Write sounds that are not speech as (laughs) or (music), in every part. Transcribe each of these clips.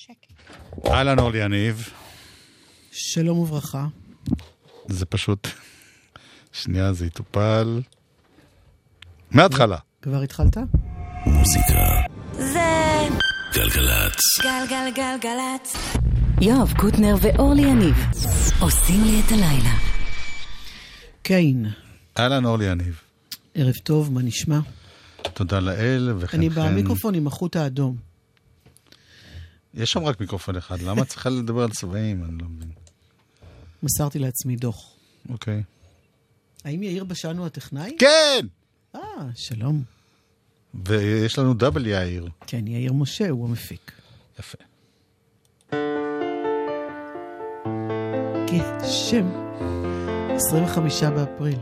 שקט. אהלן אורלי יניב. שלום וברכה. זה פשוט... שנייה, זה יטופל. מההתחלה. כבר התחלת? מוזיקה. זה גלגלצ. גלגלגלגלצ. יואב קוטנר ואורלי יניב עושים לי את הלילה. קיין, אהלן אורלי יניב. ערב טוב, מה נשמע? תודה לאל, וכן אני כן. במיקרופון עם החוט האדום. יש שם רק מיקרופון אחד, למה את צריכה לדבר על צבעים? אני לא מבין. מסרתי לעצמי דוח. אוקיי. האם יאיר בשן הוא הטכנאי? כן! אה, שלום. ויש לנו דאבל יאיר. כן, יאיר משה הוא המפיק. יפה. גשם. 25 באפריל,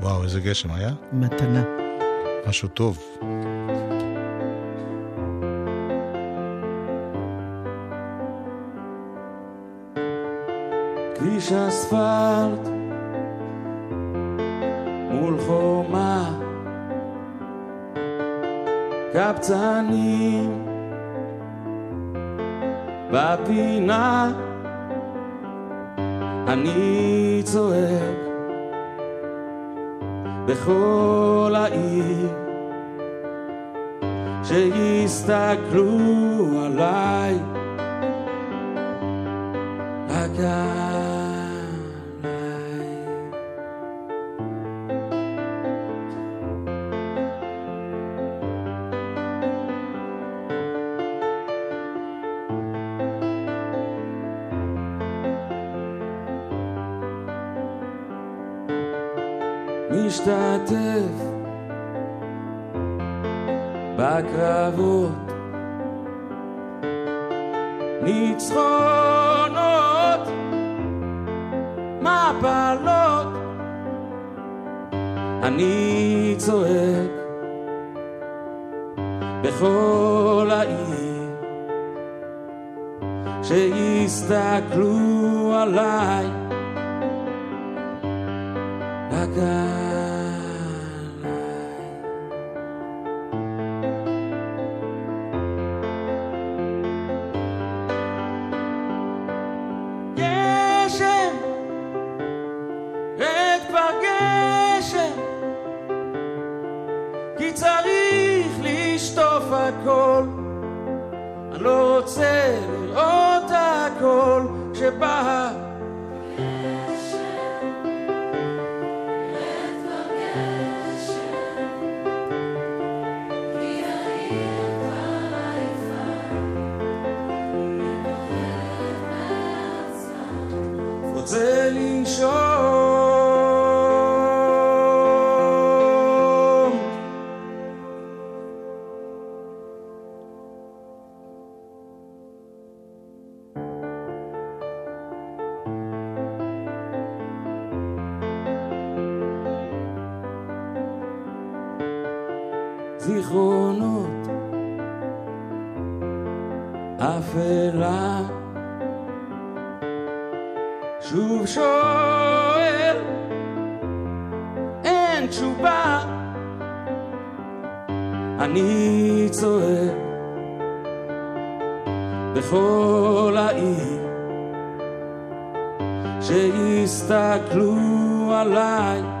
וואו, איזה גשם היה? מתנה. משהו טוב. כביש אספלט מול חומה. קבצנים בפינה. אני צועק בכל העיר שיסתכלו עליי. רק משתתף בקרבות. ניצחונות מפלות אני צועק בכל העיר שיסתכלו עליי אפלה שוב שואל, אין תשובה. אני צועק בכל העיר שיסתכלו עליי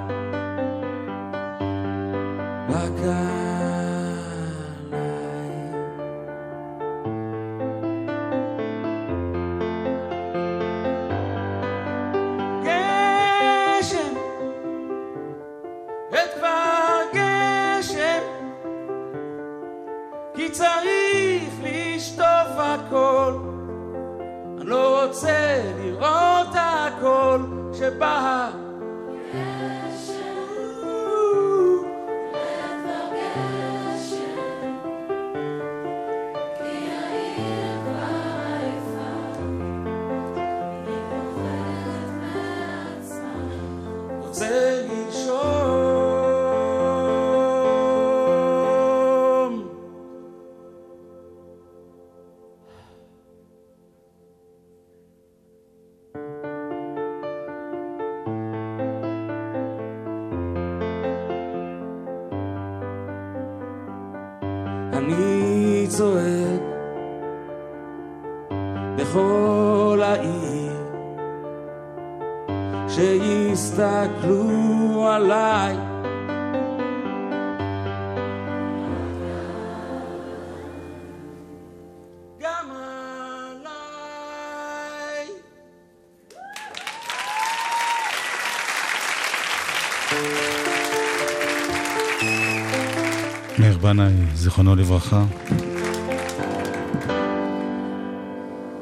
בנאי, זיכרונו לברכה.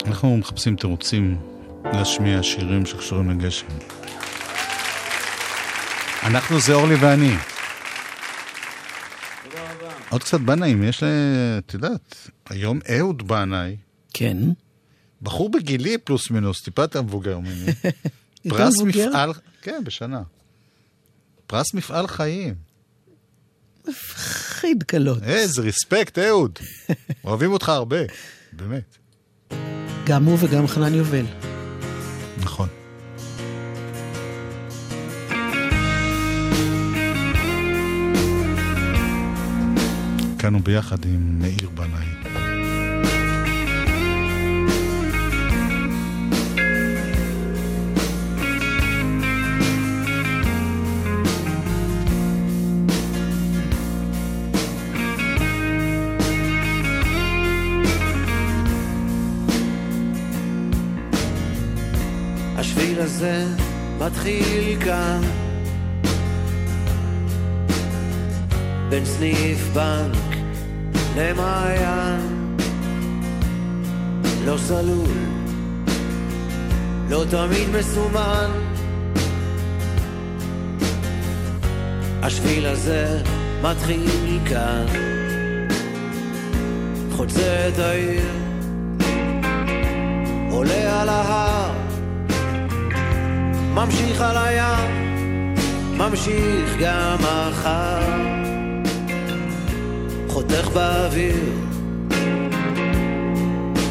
אנחנו מחפשים תירוצים להשמיע שירים שקשורים לגשם. אנחנו זה אורלי ואני. עוד קצת בנאים, יש ל... את יודעת, היום אהוד בנאי, כן. בחור בגילי פלוס מינוס, טיפה (laughs) יותר מבוגר ממני. פרס? מפעל, כן, בשנה. פרס מפעל חיים. חיד קלות. איזה ריספקט, אהוד. (laughs) אוהבים אותך הרבה, באמת. גם הוא וגם חנן יובל. נכון. כאן הוא ביחד עם מאיר בנאי. מתחיל כאן. בין סניף בנק למעיין. לא סלול לא תמיד מסומן. השביל הזה מתחיל כאן. חוצה את העיר עולה על ההר ממשיך על הים, ממשיך גם מחר. חותך באוויר,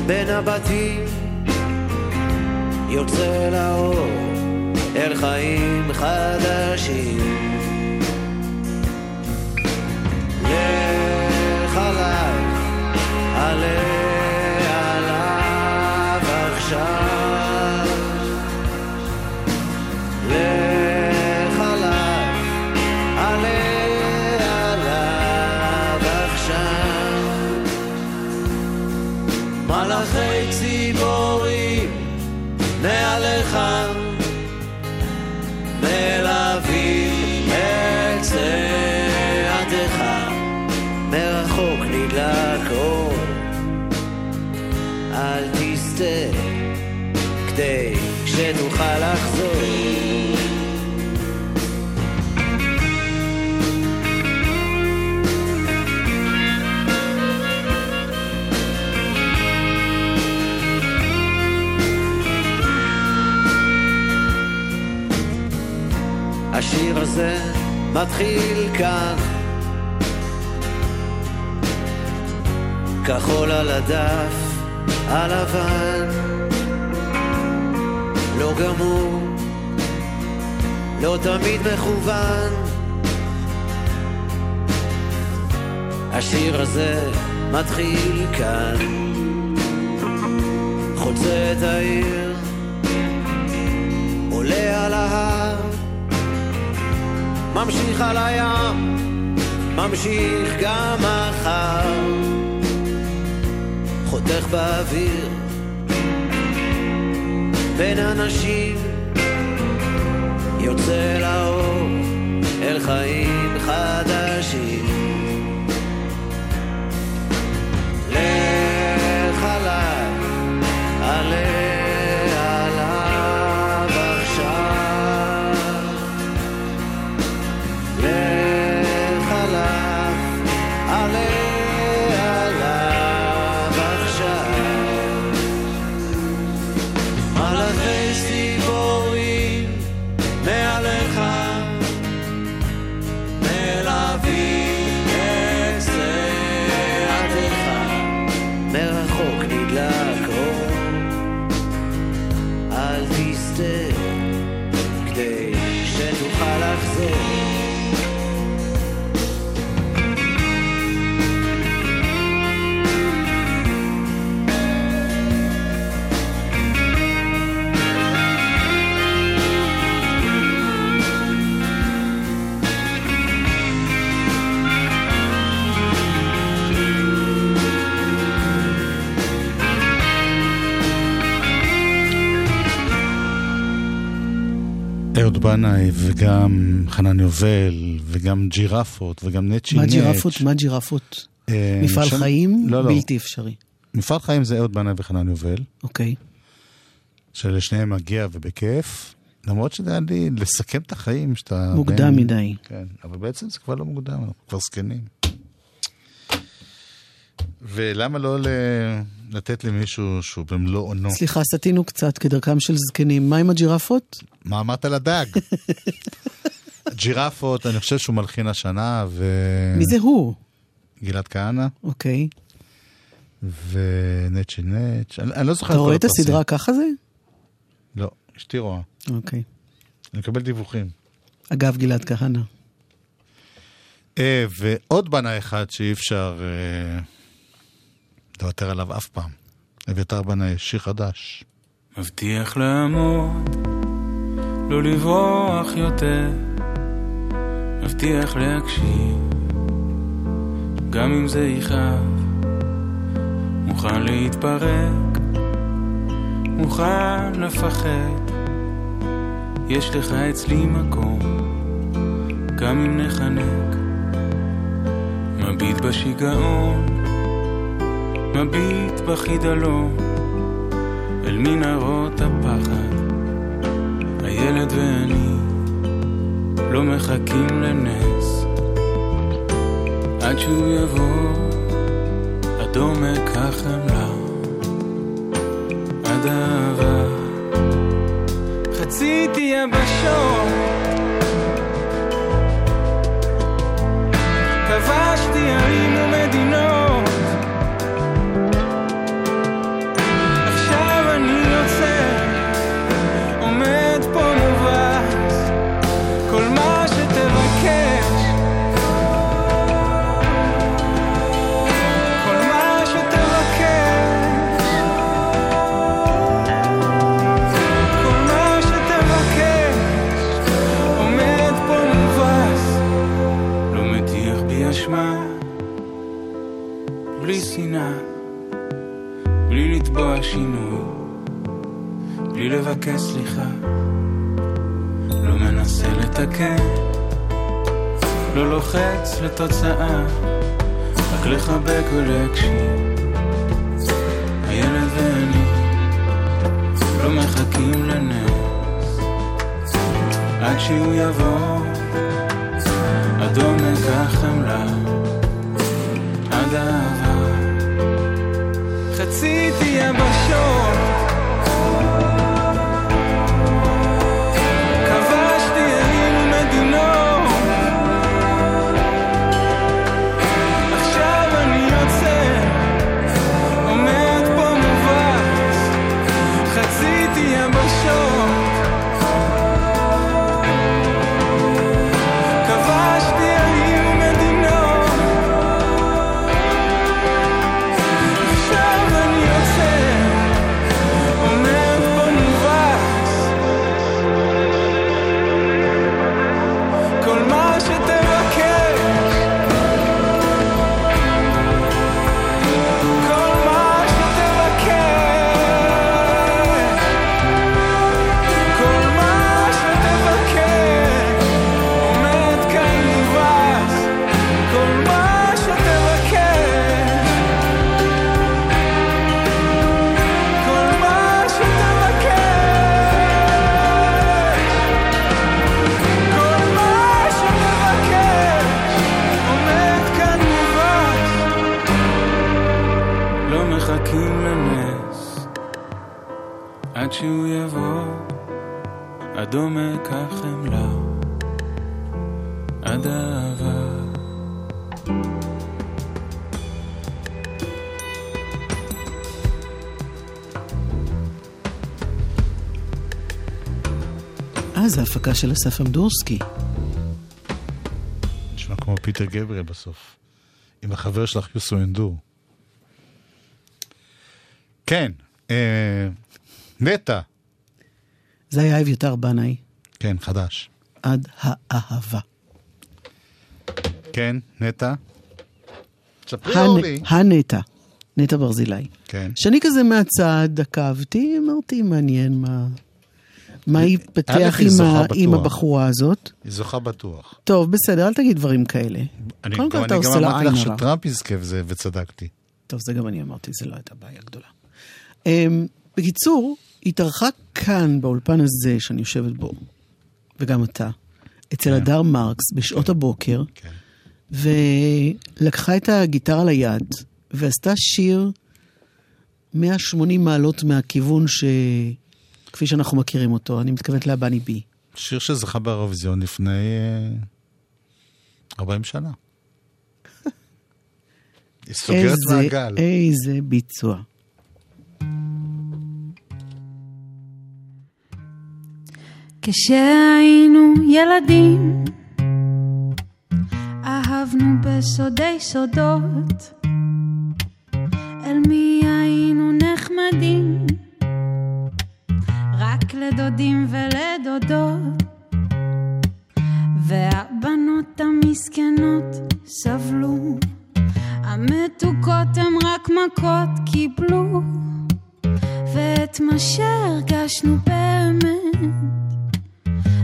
בין הבתים, יוצא לאור, אל חיים חדשים. לך עליי, עלה שתוכל לחזור. השיר הזה מתחיל כאן כחול על הדף הלבן לא גמור, לא תמיד מכוון. השיר הזה מתחיל כאן, חוצה את העיר, עולה על ההר, ממשיך על הים, ממשיך גם מחר, חותך באוויר. בין אנשים יוצא לאור אל חיים חדשים. לך עליי, בנאי וגם חנן יובל וגם ג'ירפות וגם נצ'י מה נץ'. ג'ירפות? מה ג'ירפות? אה, מפעל שם- חיים? לא, לא. בלתי אפשרי. מפעל חיים זה אהוד בנאי וחנן יובל, אוקיי. שלשניהם מגיע ובכיף. למרות שזה היה לי לסכם את החיים שאתה... מוקדם בין- מדי. כן, אבל בעצם זה כבר לא מוקדם, אנחנו כבר זקנים. ולמה לא ל... לתת למישהו שהוא במלוא אונו? סליחה, סטינו קצת כדרכם של זקנים. מה עם הג'ירפות? מה אמרת לדג? (laughs) ג'ירפות, אני חושב שהוא מלחין השנה, ו... מי זה הוא? גלעד כהנא, אוקיי. ונצ'י נץ', אני, אני לא זוכר אתה כל רואה את הפרסים. הסדרה ככה זה? לא, אשתי רואה. אוקיי. אני מקבל דיווחים. אגב, גלעד כהנא. אה, ועוד בנה אחד שאי אפשר אה, לוותר עליו אף פעם. אביתר בנה שיר חדש. מבטיח לעמוד, לא לברוח יותר, מבטיח להקשיב, גם אם זה יכאב, מוכן להתפרק, מוכן לפחד, יש לך אצלי מקום, גם אם נחנק, מביט בשיגעון, מביט בחידלון. אל מנהרות הפחד, הילד ואני לא מחכים לנס, עד שהוא יבוא, עד עומק החמלה, עד האהבה. חציתי יבשות, כבשתי ערים ומדינות של אסף אמדורסקי. נשמע כמו פיטר גבריאל בסוף. עם החבר שלך יוסו אנדור. כן, אה, נטע. זה היה אביתר בנאי, כן, חדש. עד האהבה. כן, נטע. ספרי הנ- אורלי. הנטע, נטע ברזילי. כן. שאני כזה מהצד עקבתי, אמרתי, מעניין מה, מה יתפתח היא עם, זוכה ה... עם. הבחורה הזאת? היא זוכה בטוח. טוב, בסדר, אל תגיד דברים כאלה. אני קודם כל גם- אתה אני עושה גם לה אמרתי עין לך הרע. שטראמפ יזכה בזה, וצדקתי. טוב, זה גם אני אמרתי, זה לא הייתה בעיה גדולה. Um, בקיצור, התארחה כאן, באולפן הזה שאני יושבת בו, וגם אתה, אצל הדר מרקס בשעות הבוקר, כן. ולקחה את הגיטרה ליד, ועשתה שיר 180 מעלות מהכיוון ש... כפי שאנחנו מכירים אותו, אני מתכוונת להבני בי. שיר שזכה באירוויזיון לפני אה, 40 שנה. (laughs) היא סוגרת איזה, מעגל. איזה ביצוע. כשהיינו ילדים, אהבנו בסודי סודות, אל מי היינו נחמדים, לדודים ולדודות, והבנות המסכנות סבלו, המתוקות הם רק מכות קיבלו, ואת מה שהרגשנו באמת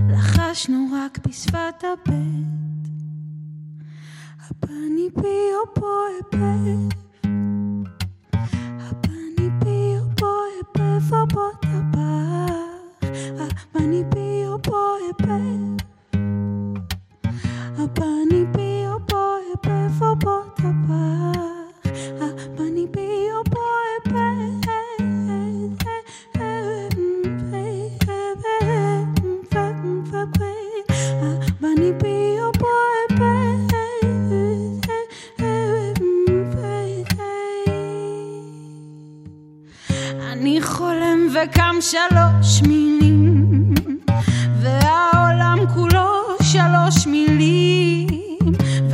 לחשנו רק בשפת הבט. הבני בי או בוי בב. הבני בי או בוי בב או בוא טבח. הבני בי או בוי בב. הבני בי או בוי בב או בוא טבח. הבני בי או בוי בב. בני בי או בוי אני חולם וקם שלוש מילים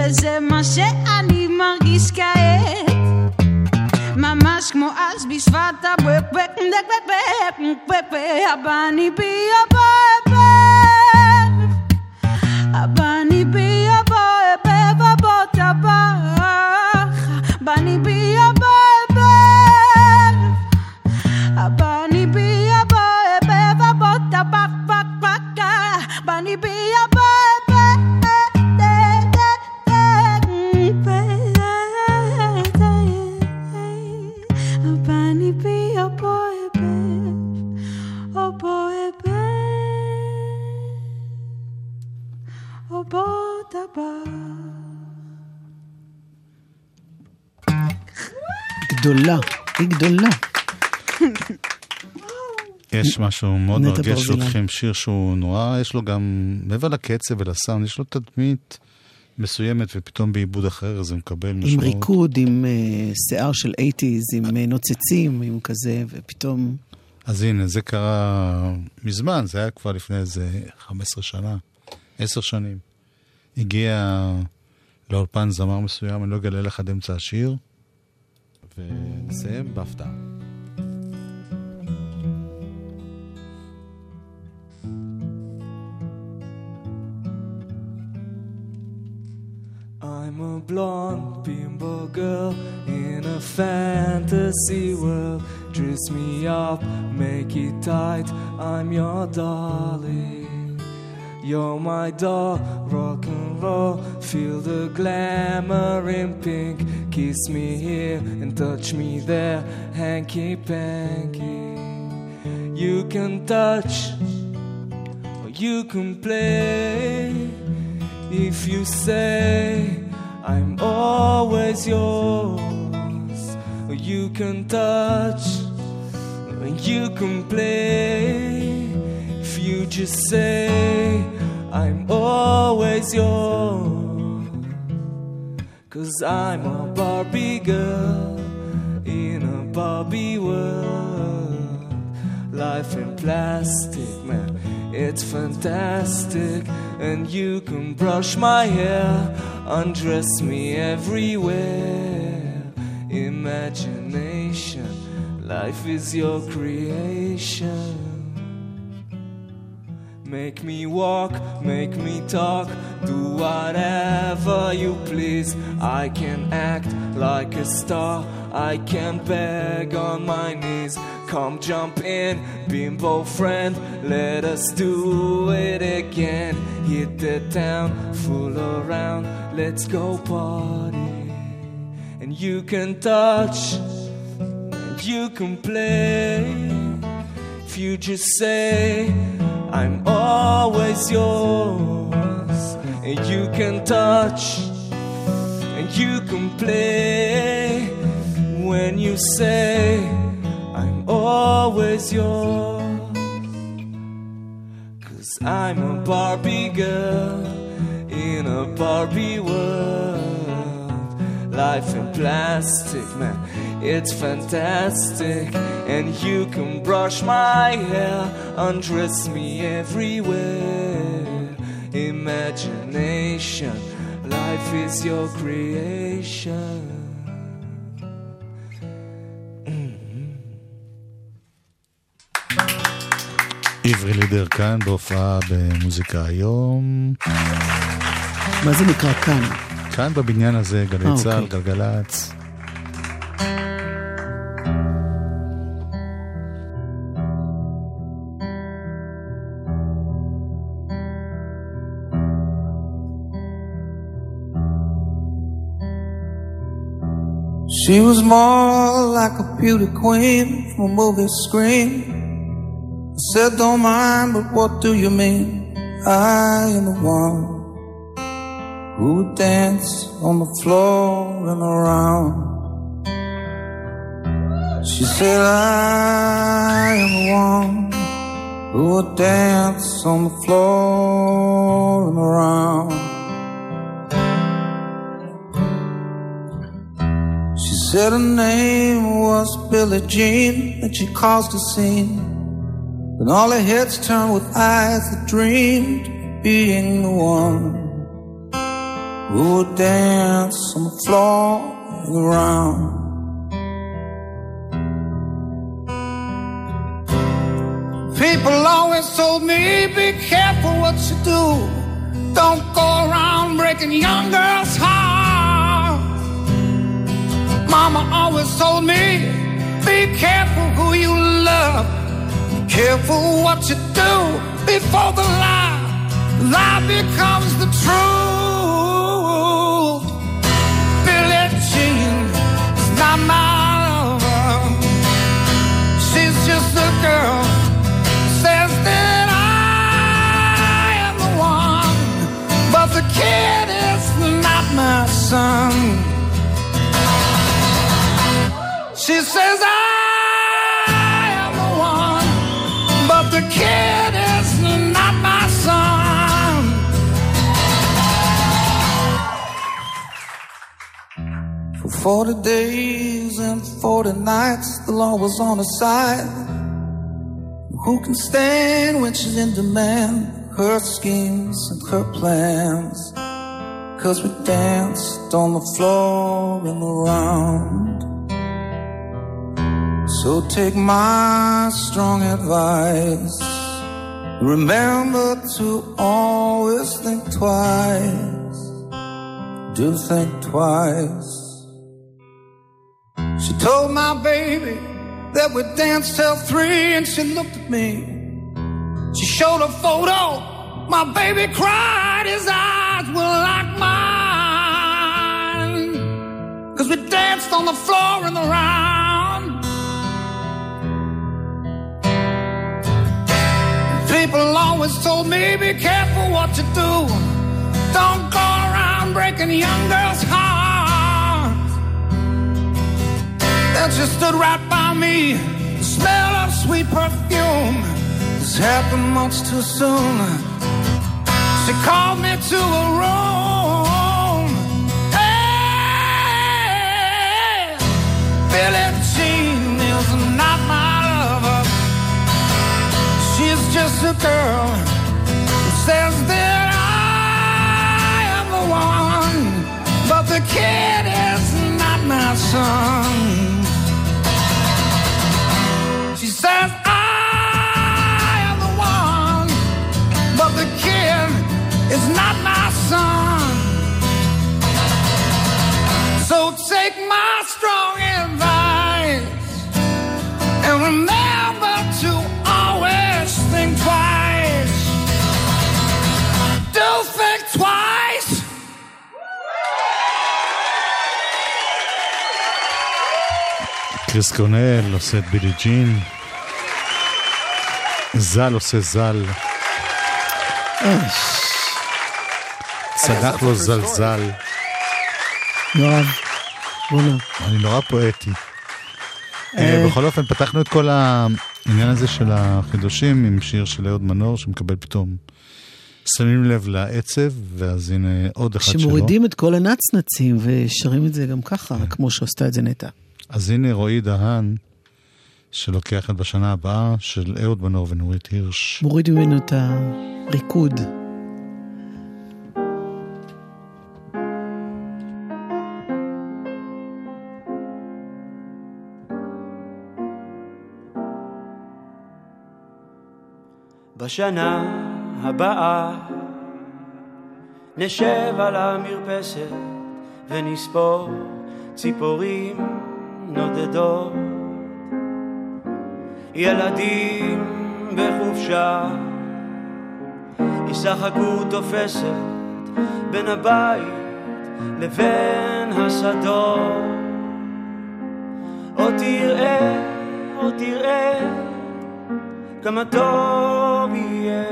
וזה מה שאני מרגיש כעת ממש כמו אז בשפת הבני בי הבבב היא גדולה. יש משהו מאוד מרגש. שלוקחים שיר שהוא נורא, יש לו גם, מעבר לקצב ולסאונד, יש לו תדמית מסוימת, ופתאום בעיבוד אחר זה מקבל עם משמעות. ריקוד, עם אה, שיער של 80's, עם אה, נוצצים, עם כזה, ופתאום... אז הנה, זה קרה מזמן, זה היה כבר לפני איזה 15 שנה, 10 שנים. הגיע לאולפן זמר מסוים, אני לא אגלה לך עד אמצע השיר, ונסיים בהפתעה. I'm a blonde bimbo girl in a fantasy world. Dress me up, make it tight. I'm your darling. You're my doll, rock and roll. Feel the glamour in pink. Kiss me here and touch me there, hanky panky. You can touch or you can play. If you say I'm always yours, you can touch, you can play. You just say I'm always yours, cause I'm a Barbie girl in a Barbie world. Life in plastic, man, it's fantastic. And you can brush my hair, undress me everywhere. Imagination, life is your creation. Make me walk, make me talk, do whatever you please. I can act like a star, I can beg on my knees. Come jump in, bimbo friend. Let us do it again. Hit the town, fool around. Let's go party. And you can touch, and you can play. If you just say, I'm always yours. And you can touch, and you can play. When you say, I'm always yours. Cause I'm a Barbie girl in a Barbie world. Life in plastic, man, it's fantastic. And you can brush my hair, undress me everywhere. Imagination, life is your creation. עברי לידר כאן בהופעה במוזיקה היום. מה זה נקרא כאן? כאן בבניין הזה, גלי אה, צה"ל, אוקיי. גלגלצ. She was more like a beauty queen from a movie screen. I said, don't mind, but what do you mean? I am the one who would dance on the floor and around. She said, I am the one who would dance on the floor and around. She said her name was Billie Jean, and she caused a scene. Then all her heads turned with eyes that dreamed of being the one who would dance on the floor and around. People always told me, be careful what you do. Don't go around breaking young girls' hearts. Mama always told me, be careful who you love. Careful what you do before the lie, lie becomes the truth. For 40 days and 40 nights, the law was on her side. Who can stand when she's in demand? Her schemes and her plans. Cause we danced on the floor and around. So take my strong advice. Remember to always think twice. Do think twice. She told my baby that we danced till three and she looked at me. She showed a photo. My baby cried. His eyes were like mine. Cause we danced on the floor and around. People always told me, be careful what you do. Don't go around breaking young girls' hearts. She stood right by me, the smell of sweet perfume. This happened much too soon. She called me to a room. Hey, Billie Jean is not my lover. She's just a girl who says that I am the one, but the kid is not my son. is not my son. So take my strong advice. remember to always think twice. Do think twice. קריס קונל עושה את בילי ג'ין. ז"ל עושה ז"ל. צנח לו זלזל. יואב, בוא'נה. אני נורא פואטי. אה, בכל אופן, פתחנו את כל העניין הזה של החידושים עם שיר של אהוד מנור, שמקבל פתאום. שמים לב לעצב, ואז הנה עוד אחד שלו. שמורידים את כל הנצנצים ושרים את זה גם ככה, כמו שעשתה את זה נטע. אז הנה רועי דהן, שלוקח את בשנה הבאה, של אהוד מנור ונורית הירש. מוריד ממנו את הריקוד. בשנה הבאה. נשב על המרפסת ונספור ציפורים נודדות. ילדים בחופשה ישחקו תופסת בין הבית לבין השדות. או תראה, או תראה כמה טוב יהיה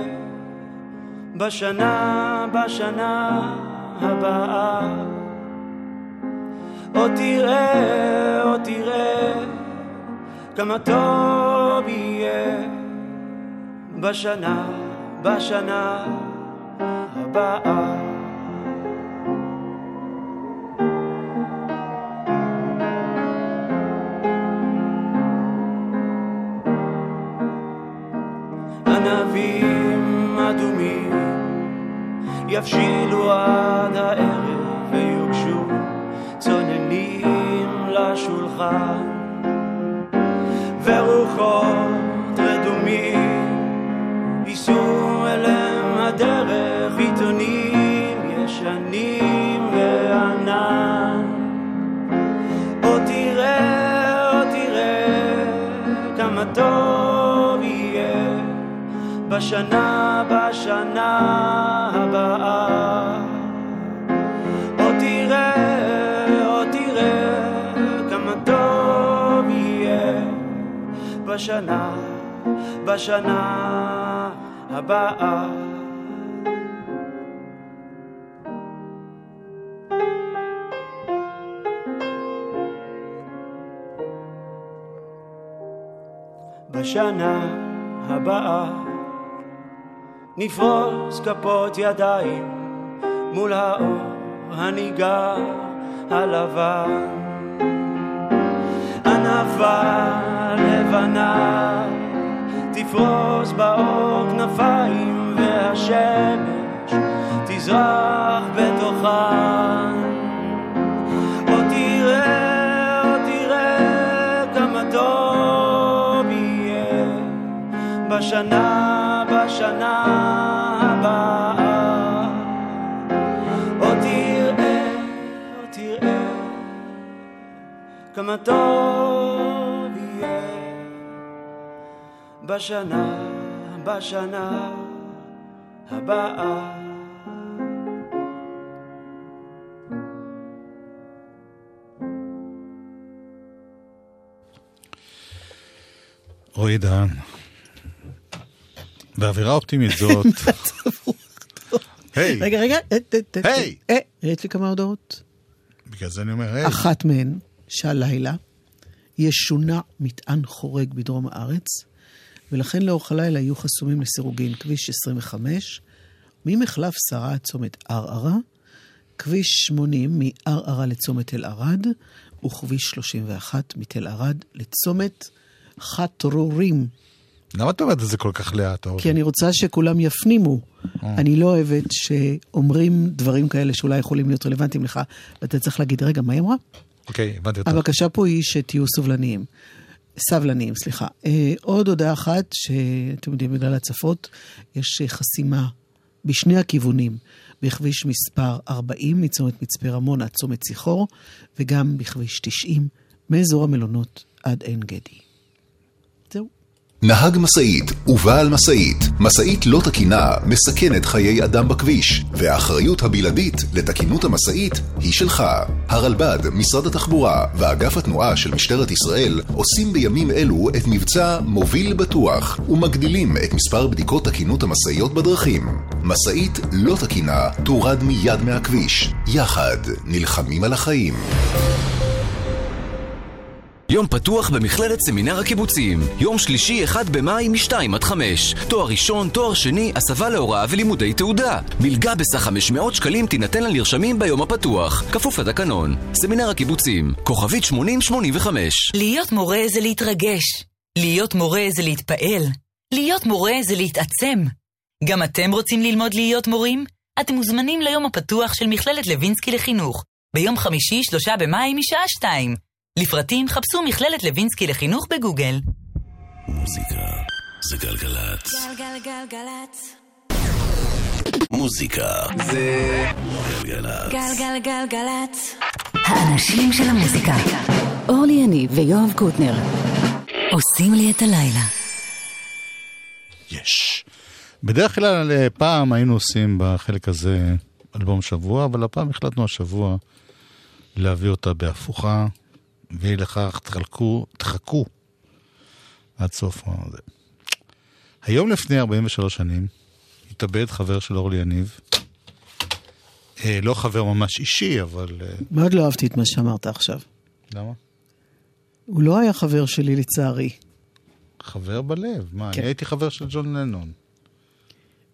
בשנה, בשנה הבאה. או תראה, או תראה כמה טוב יהיה בשנה, בשנה הבאה. יבשילו עד הערב ויוגשו צוננים לשולחן ורוחות רדומים ייסעו אליהם הדרך עיתונים ישנים וענן או תראה, או תראה כמה טוב יהיה בשנה, בשנה הבאה. בשנה, בשנה הבאה. בשנה הבאה נפרוס כפות ידיים מול האור הניגר הלבן. ענווה לבנה תפרוס באור כנפיים והשמש תזרח בתוכן. או תראה, או תראה כמה טוב יהיה בשנה, בשנה הבאה. או תראה, או תראה כמה טוב בשנה, בשנה הבאה. רועי דהן. באווירה אופטימית זאת, (laughs) היי, רגע, רגע, אה, היי. אה, יש לי כמה הודעות. בגלל זה אני אומר, היי, אחת מהן, שהלילה ישונה מטען חורג בדרום הארץ, ולכן לאורך הלילה יהיו חסומים לסירוגין כביש 25, ממחלף שרה עד צומת ערערה, כביש 80 מערערה לצומת אל-ערד, וכביש 31 מתל ערד לצומת חטרורים. למה את אומרת את זה כל כך לאט? כי אני רוצה שכולם יפנימו. אני לא אוהבת שאומרים דברים כאלה שאולי יכולים להיות רלוונטיים לך, ואתה צריך להגיד, רגע, מה היא אמרה? אוקיי, הבנתי אותך. הבקשה פה היא שתהיו סובלניים. סבלניים, סליחה. אה, עוד הודעה אחת, שאתם יודעים, בגלל הצפות, יש חסימה בשני הכיוונים, בכביש מספר 40 מצומת מצפה רמון עד צומת ציחור, וגם בכביש 90 מאזור המלונות עד עין גדי. נהג משאית ובעל משאית, משאית לא תקינה מסכנת חיי אדם בכביש, והאחריות הבלעדית לתקינות המשאית היא שלך. הרלב"ד, משרד התחבורה ואגף התנועה של משטרת ישראל עושים בימים אלו את מבצע מוביל בטוח ומגדילים את מספר בדיקות תקינות המשאיות בדרכים. משאית לא תקינה תורד מיד מהכביש. יחד נלחמים על החיים. יום פתוח במכללת סמינר הקיבוצים. יום שלישי, 1 במאי, מ-2 עד 5. תואר ראשון, תואר שני, הסבה להוראה ולימודי תעודה. מלגה בסך 500 שקלים תינתן לנרשמים ביום הפתוח. כפוף לתקנון. סמינר הקיבוצים. כוכבית 8085. להיות מורה זה להתרגש. להיות מורה זה להתפעל. להיות מורה זה להתעצם. גם אתם רוצים ללמוד להיות מורים? אתם מוזמנים ליום הפתוח של מכללת לוינסקי לחינוך. ביום חמישי, 3 במאי, משעה 2. לפרטים חפשו מכללת לוינסקי לחינוך בגוגל. מוזיקה זה גלגלצ. גלגלגלגלצ. מוזיקה זה גלגלצ. גלגלגלגלצ. האנשים של המוזיקה. אורלי יניב ויואב קוטנר. עושים לי את הלילה. יש. בדרך כלל אה, פעם היינו עושים בחלק הזה אלבום שבוע, אבל הפעם החלטנו השבוע להביא אותה בהפוכה, ואי לכך תחלקו, תחכו עד סוף הזה. היום לפני 43 שנים התאבד חבר של אורלי יניב. אה, לא חבר ממש אישי, אבל... אה, מאוד לא אהבתי את מה שאמרת עכשיו. למה? הוא לא היה חבר שלי לצערי. חבר בלב. מה, כן. אני הייתי חבר של ג'ון לנון.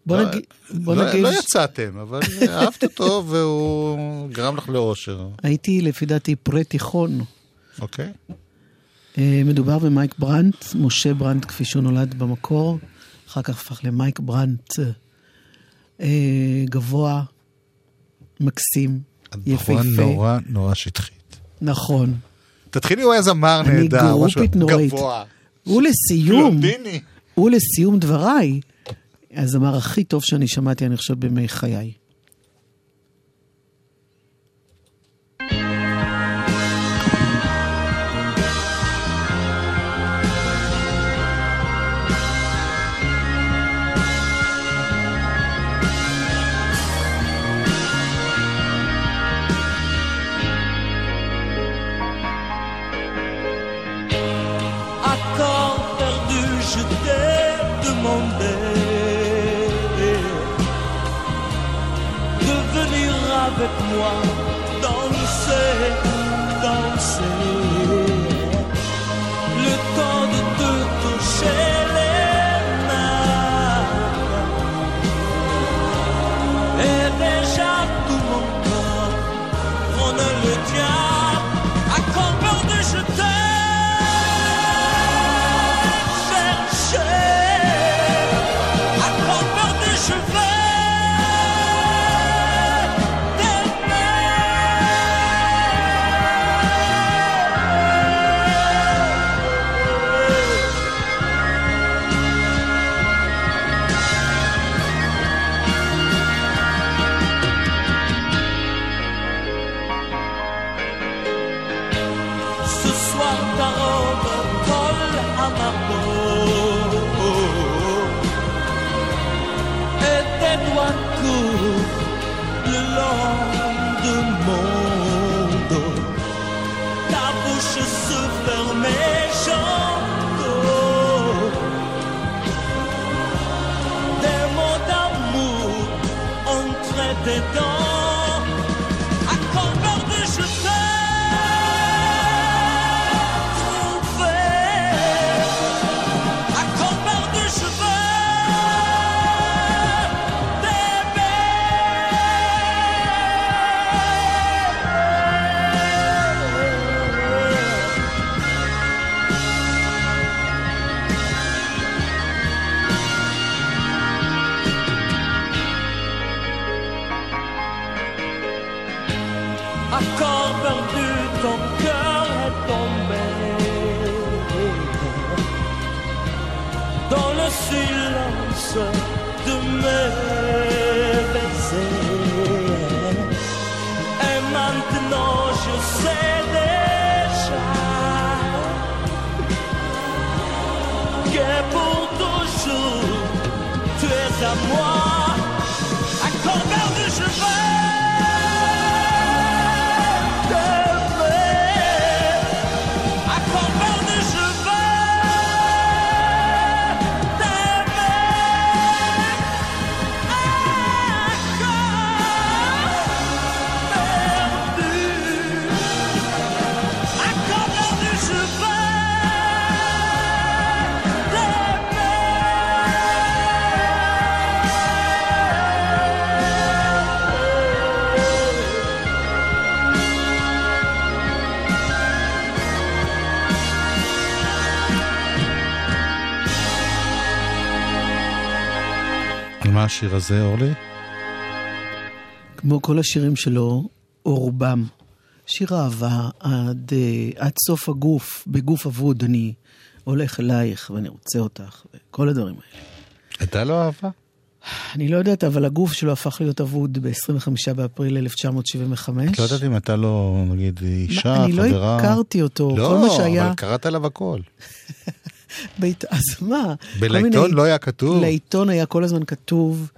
בוא לא- נגיד... בוא לא, נגיד... לא יצאתם, אבל אהבת אותו והוא גרם לך לאושר, הייתי לפי דעתי פרה תיכון. אוקיי? אה, מדובר במייק ברנט, משה ברנט כפי שהוא נולד במקור, אחר כך הפך למייק ברנט אה, גבוה, מקסים, בחורה יפהפה. נורא נורא שטחית. נכון. תתחילי, הוא היה זמר אני נהדר, משהו גרופית נוראית. גבוה. ולסיום. ולסיום דבריי, הזמר הכי טוב שאני שמעתי, אני חושב, בימי חיי. De venir avec moi danser, danser. Le temps de te toucher Accord perdu, ton cœur est tombé. Dans le silence de mes השיר הזה, אורלי? כמו כל השירים שלו, או רובם, שיר אהבה עד, אה, עד סוף הגוף, בגוף אבוד אני הולך אלייך ואני רוצה אותך, וכל הדברים האלה. הייתה לו אהבה? אני לא יודעת, אבל הגוף שלו הפך להיות אבוד ב-25 באפריל 1975. את לא יודעת אם הייתה לו, נגיד, אישה, אני לא חברה? הכרתי אותו, לא, כל מה שהיה... אבל קראת עליו הכל. (laughs) בית... אז מה? בלעיתון מיני- לא היה כתוב. לעיתון היה כל הזמן כתוב,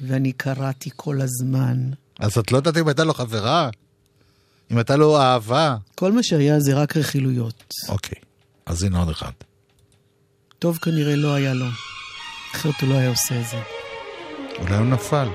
ואני קראתי כל הזמן. אז את לא יודעת אם הייתה לו חברה? אם הייתה לו אהבה? כל מה שהיה זה רק רכילויות. אוקיי, אז הנה עוד אחד. טוב כנראה לא היה לו, אחרת הוא לא היה עושה את זה. אולי הוא נפל.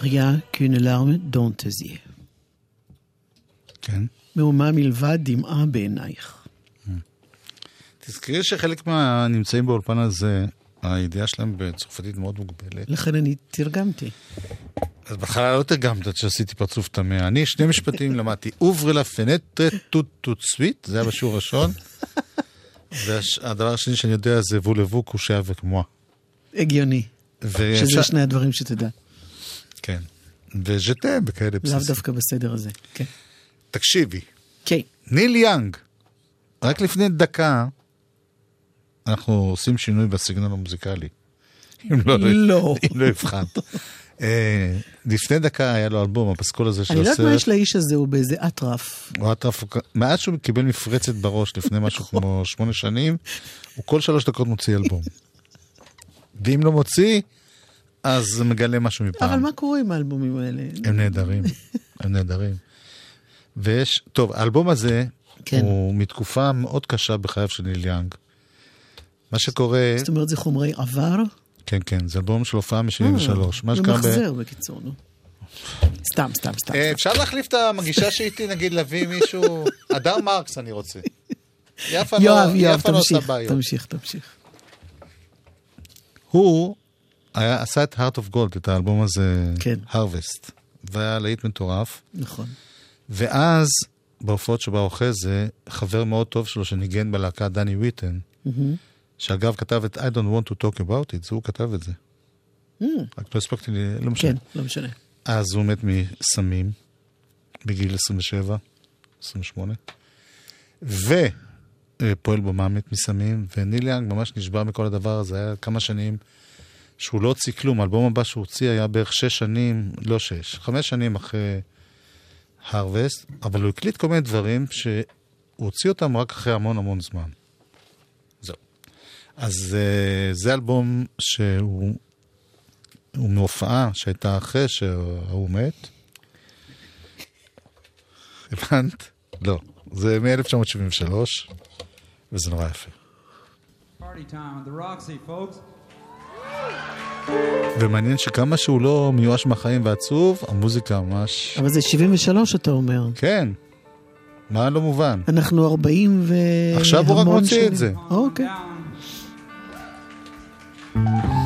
Rien qu'une larme dans tes yeux. כן. מהומה מלבד דמעה בעינייך. תזכרי שחלק מהנמצאים באולפן הזה, הידיעה שלהם בצרפתית מאוד מוגבלת. לכן אני תרגמתי. אז בהתחלה לא תרגמת עד שעשיתי פרצוף טמא. אני שני משפטים למדתי. אוברה לה פנטרה טוט טוט סוויט, זה היה בשיעור הראשון. והדבר השני שאני יודע זה וולבו קושה וכמוה. הגיוני. שזה שני הדברים שתדע. כן. וז'תם בכאלה לאו בסיסים. דווקא בסדר הזה. כן. תקשיבי, כן. ניל יאנג, רק לפני דקה, אנחנו עושים שינוי בסגנון המוזיקלי. אם (laughs) לא, לא. אם לא הבחנת. אה, לפני דקה היה לו אלבום, הפסקול הזה של אני לא יודעת מה הסרט. יש לאיש הזה, הוא באיזה אטרף. הוא אטרף, מאז שהוא קיבל מפרצת בראש לפני (laughs) משהו נכון. כמו שמונה שנים, הוא כל שלוש דקות מוציא אלבום. ואם לא מוציא, אז זה מגלה משהו מפעם. אבל מה קורה עם האלבומים האלה? הם נהדרים, הם נהדרים. ויש, טוב, האלבום הזה כן. הוא מתקופה מאוד קשה בחייו של ניל יאנג. מה שקורה, זאת אומרת, זה חומרי עבר? כן, כן, זה אלבום של הופעה מ-73. מה אה, שקרה ב... ממחזר בקיצור, נו. סתם, סתם, סתם. אה, אפשר להחליף את המגישה שאיתי, נגיד, להביא מישהו... (laughs) הדר מרקס אני רוצה. יפה לא- יואב, יואב, יפה לא עושה תמשיך, בעיות. תמשיך, תמשיך. הוא היה, עשה את Heart of Gold, את האלבום הזה, כן. Harvest, והיה להיט מטורף. נכון. ואז, בהופעות שבאו אחרי זה, חבר מאוד טוב שלו שניגן בלהקה, דני ויטן, מהמם. שאגב כתב את I don't want to talk about it, זה הוא כתב את זה. Mm, רק לא הספקתי, לי- לא משנה. כן, לא משנה. אז הוא מת מסמים, בגיל 27, 28, ופועל במוות מסמים, וניל יאנג ממש נשבר מכל הדבר הזה, היה כמה שנים שהוא לא הוציא כלום, האלבום הבא שהוא הוציא היה בערך שש שנים, לא שש, חמש שנים אחרי הרווסט, אבל הוא הקליט כל מיני דברים שהוא הוציא אותם רק אחרי המון המון זמן. זהו. אז uh, זה אלבום שהוא הוא מהופעה שהייתה אחרי שההוא מת. הבנת? לא. זה מ-1973, וזה נורא יפה. Party time the Roxy, folks. ומעניין שכמה שהוא לא מיואש מהחיים ועצוב, המוזיקה ממש... אבל זה 73, אתה אומר. כן. מה לא מובן? אנחנו 40 ו... עכשיו הוא רק מוציא שנים. את זה. אוקיי. Tonight's the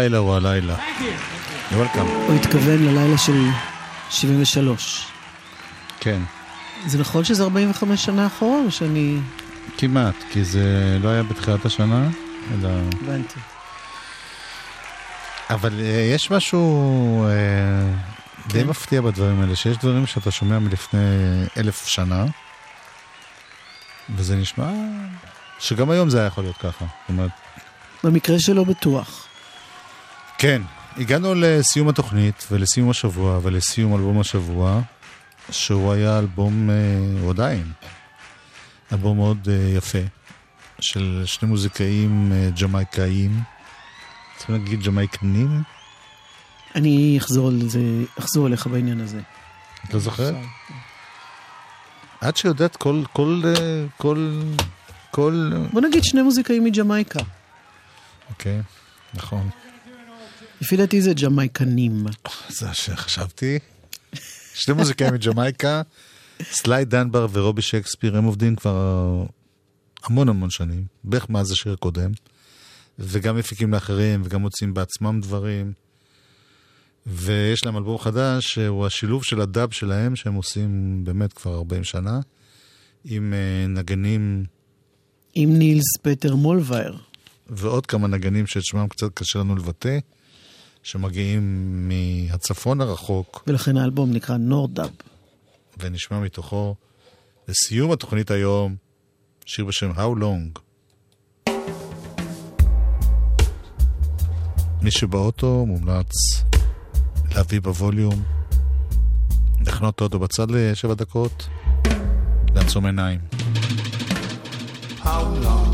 הלילה הוא הלילה. הוא התכוון ללילה של 73. כן, זה נכון שזה 45 שנה אחורה, או שאני... כמעט, כי זה לא היה בתחילת השנה, אלא... הבנתי. אבל אה, יש משהו אה, די מפתיע בדברים האלה, שיש דברים שאתה שומע מלפני אלף שנה, וזה נשמע שגם היום זה היה יכול להיות ככה. זאת אומרת, במקרה שלו בטוח. כן, הגענו לסיום התוכנית ולסיום השבוע ולסיום אלבום השבוע, שהוא היה אלבום, אה, הוא עדיין, אלבום מאוד אה, יפה, של שני מוזיקאים אה, ג'מייקאים, צריכים להגיד ג'מייקנים? אני אחזור על זה, אחזור אליך בעניין הזה. את לא זוכרת? את שיודעת כל, כל, כל, כל, בוא נגיד שני מוזיקאים מג'מייקה. אוקיי, נכון. לפי דעתי זה ג'מייקנים. זה שחשבתי. שני מוזיקאים מג'מייקה, סליי דנבר ורובי שייקספיר, הם עובדים כבר המון המון שנים, בערך מאז השיר הקודם, וגם מפיקים לאחרים וגם מוצאים בעצמם דברים. ויש להם אלבום חדש, שהוא השילוב של הדאב שלהם, שהם עושים באמת כבר 40 שנה, עם אה, נגנים עם נילס פטר מולווייר. ועוד כמה נגנים שאת שמם קצת קשה לנו לבטא, שמגיעים מהצפון הרחוק, ולכן האלבום נקרא נורדאב. ונשמע מתוכו, לסיום התוכנית היום, שיר בשם How Long. מי שבאוטו מומלץ להביא בווליום, לחנות את האוטו בצד לשבע דקות, לעצום עיניים. How long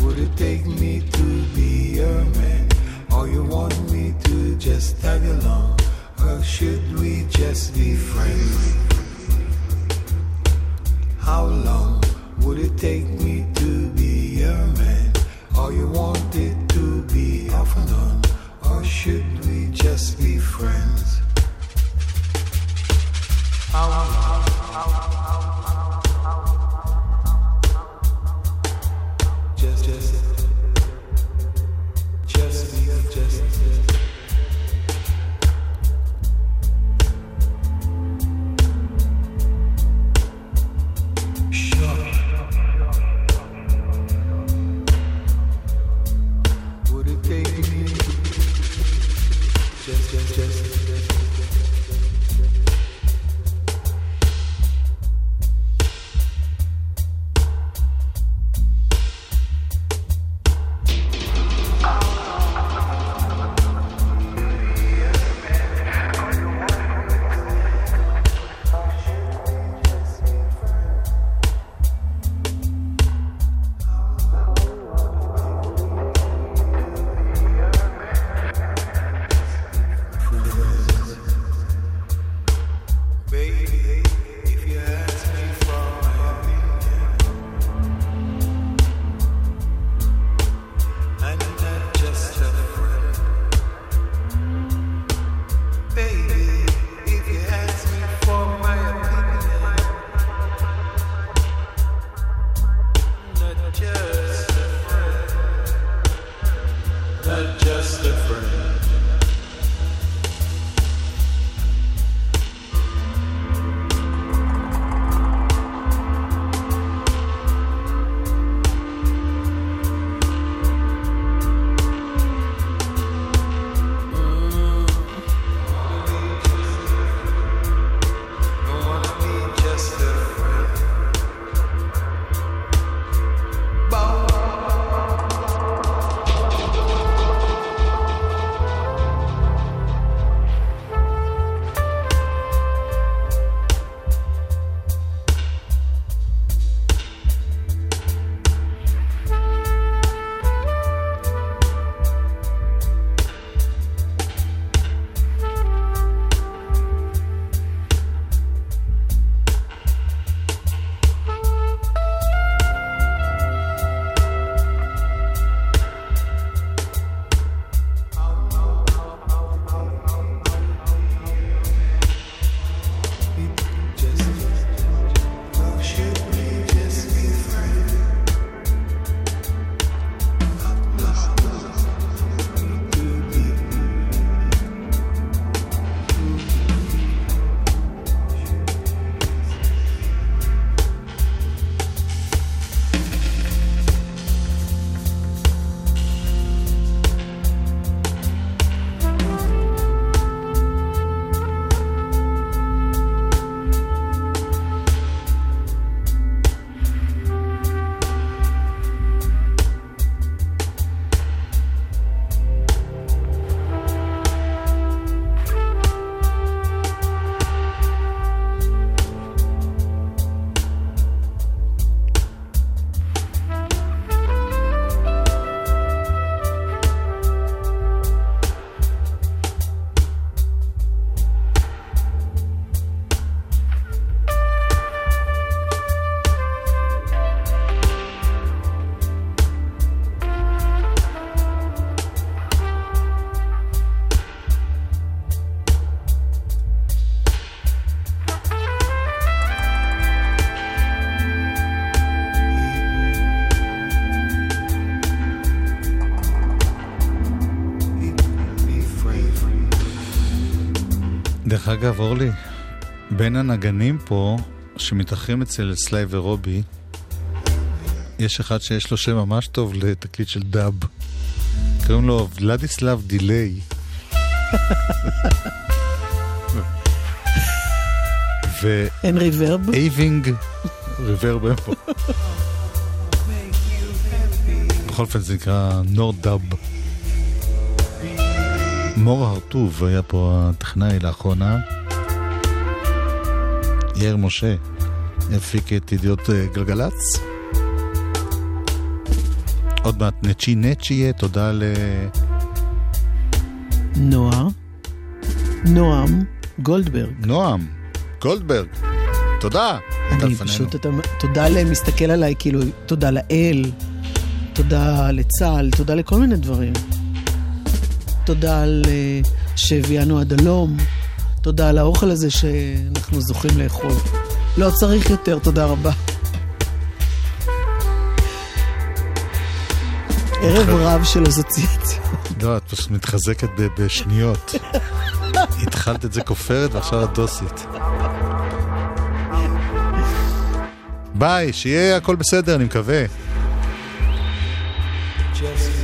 would it take me to be your man? Or you want me just tag along? Or should we just be friends? How long would it take me to be your man? Or you want it to be off and on? Or should we just be friends? How long? Just, דרך אגב, אורלי, בין הנגנים פה, שמתארחים אצל סלאי ורובי, יש אחד שיש לו שם ממש טוב לתקליט של דאב. קוראים לו ולדיסלב דיליי. ו... אין reverb? אייבינד reverb אין פה. (laughs) בכל אופן זה נקרא Nordub. מור הרטוב היה פה הטכנאי לאחרונה. יאיר משה הפיק את ידיעות אה, גלגלצ. עוד מעט נצ'י נצ'י יהיה, תודה ל... נועה. נועם גולדברג. נועם גולדברג. תודה. אני. פשוט, אתה, תודה למסתכל עליי, כאילו, תודה לאל, תודה לצה"ל, תודה לכל מיני דברים. תודה על אה, שהביאנו עד הלום, תודה על האוכל הזה שאנחנו זוכים לאכול. לא צריך יותר, תודה רבה. ערב רב של אסוציאציה. לא, את פשוט מתחזקת בשניות. התחלת את זה כופרת ועכשיו את דוסית. ביי, שיהיה הכל בסדר, אני מקווה. Just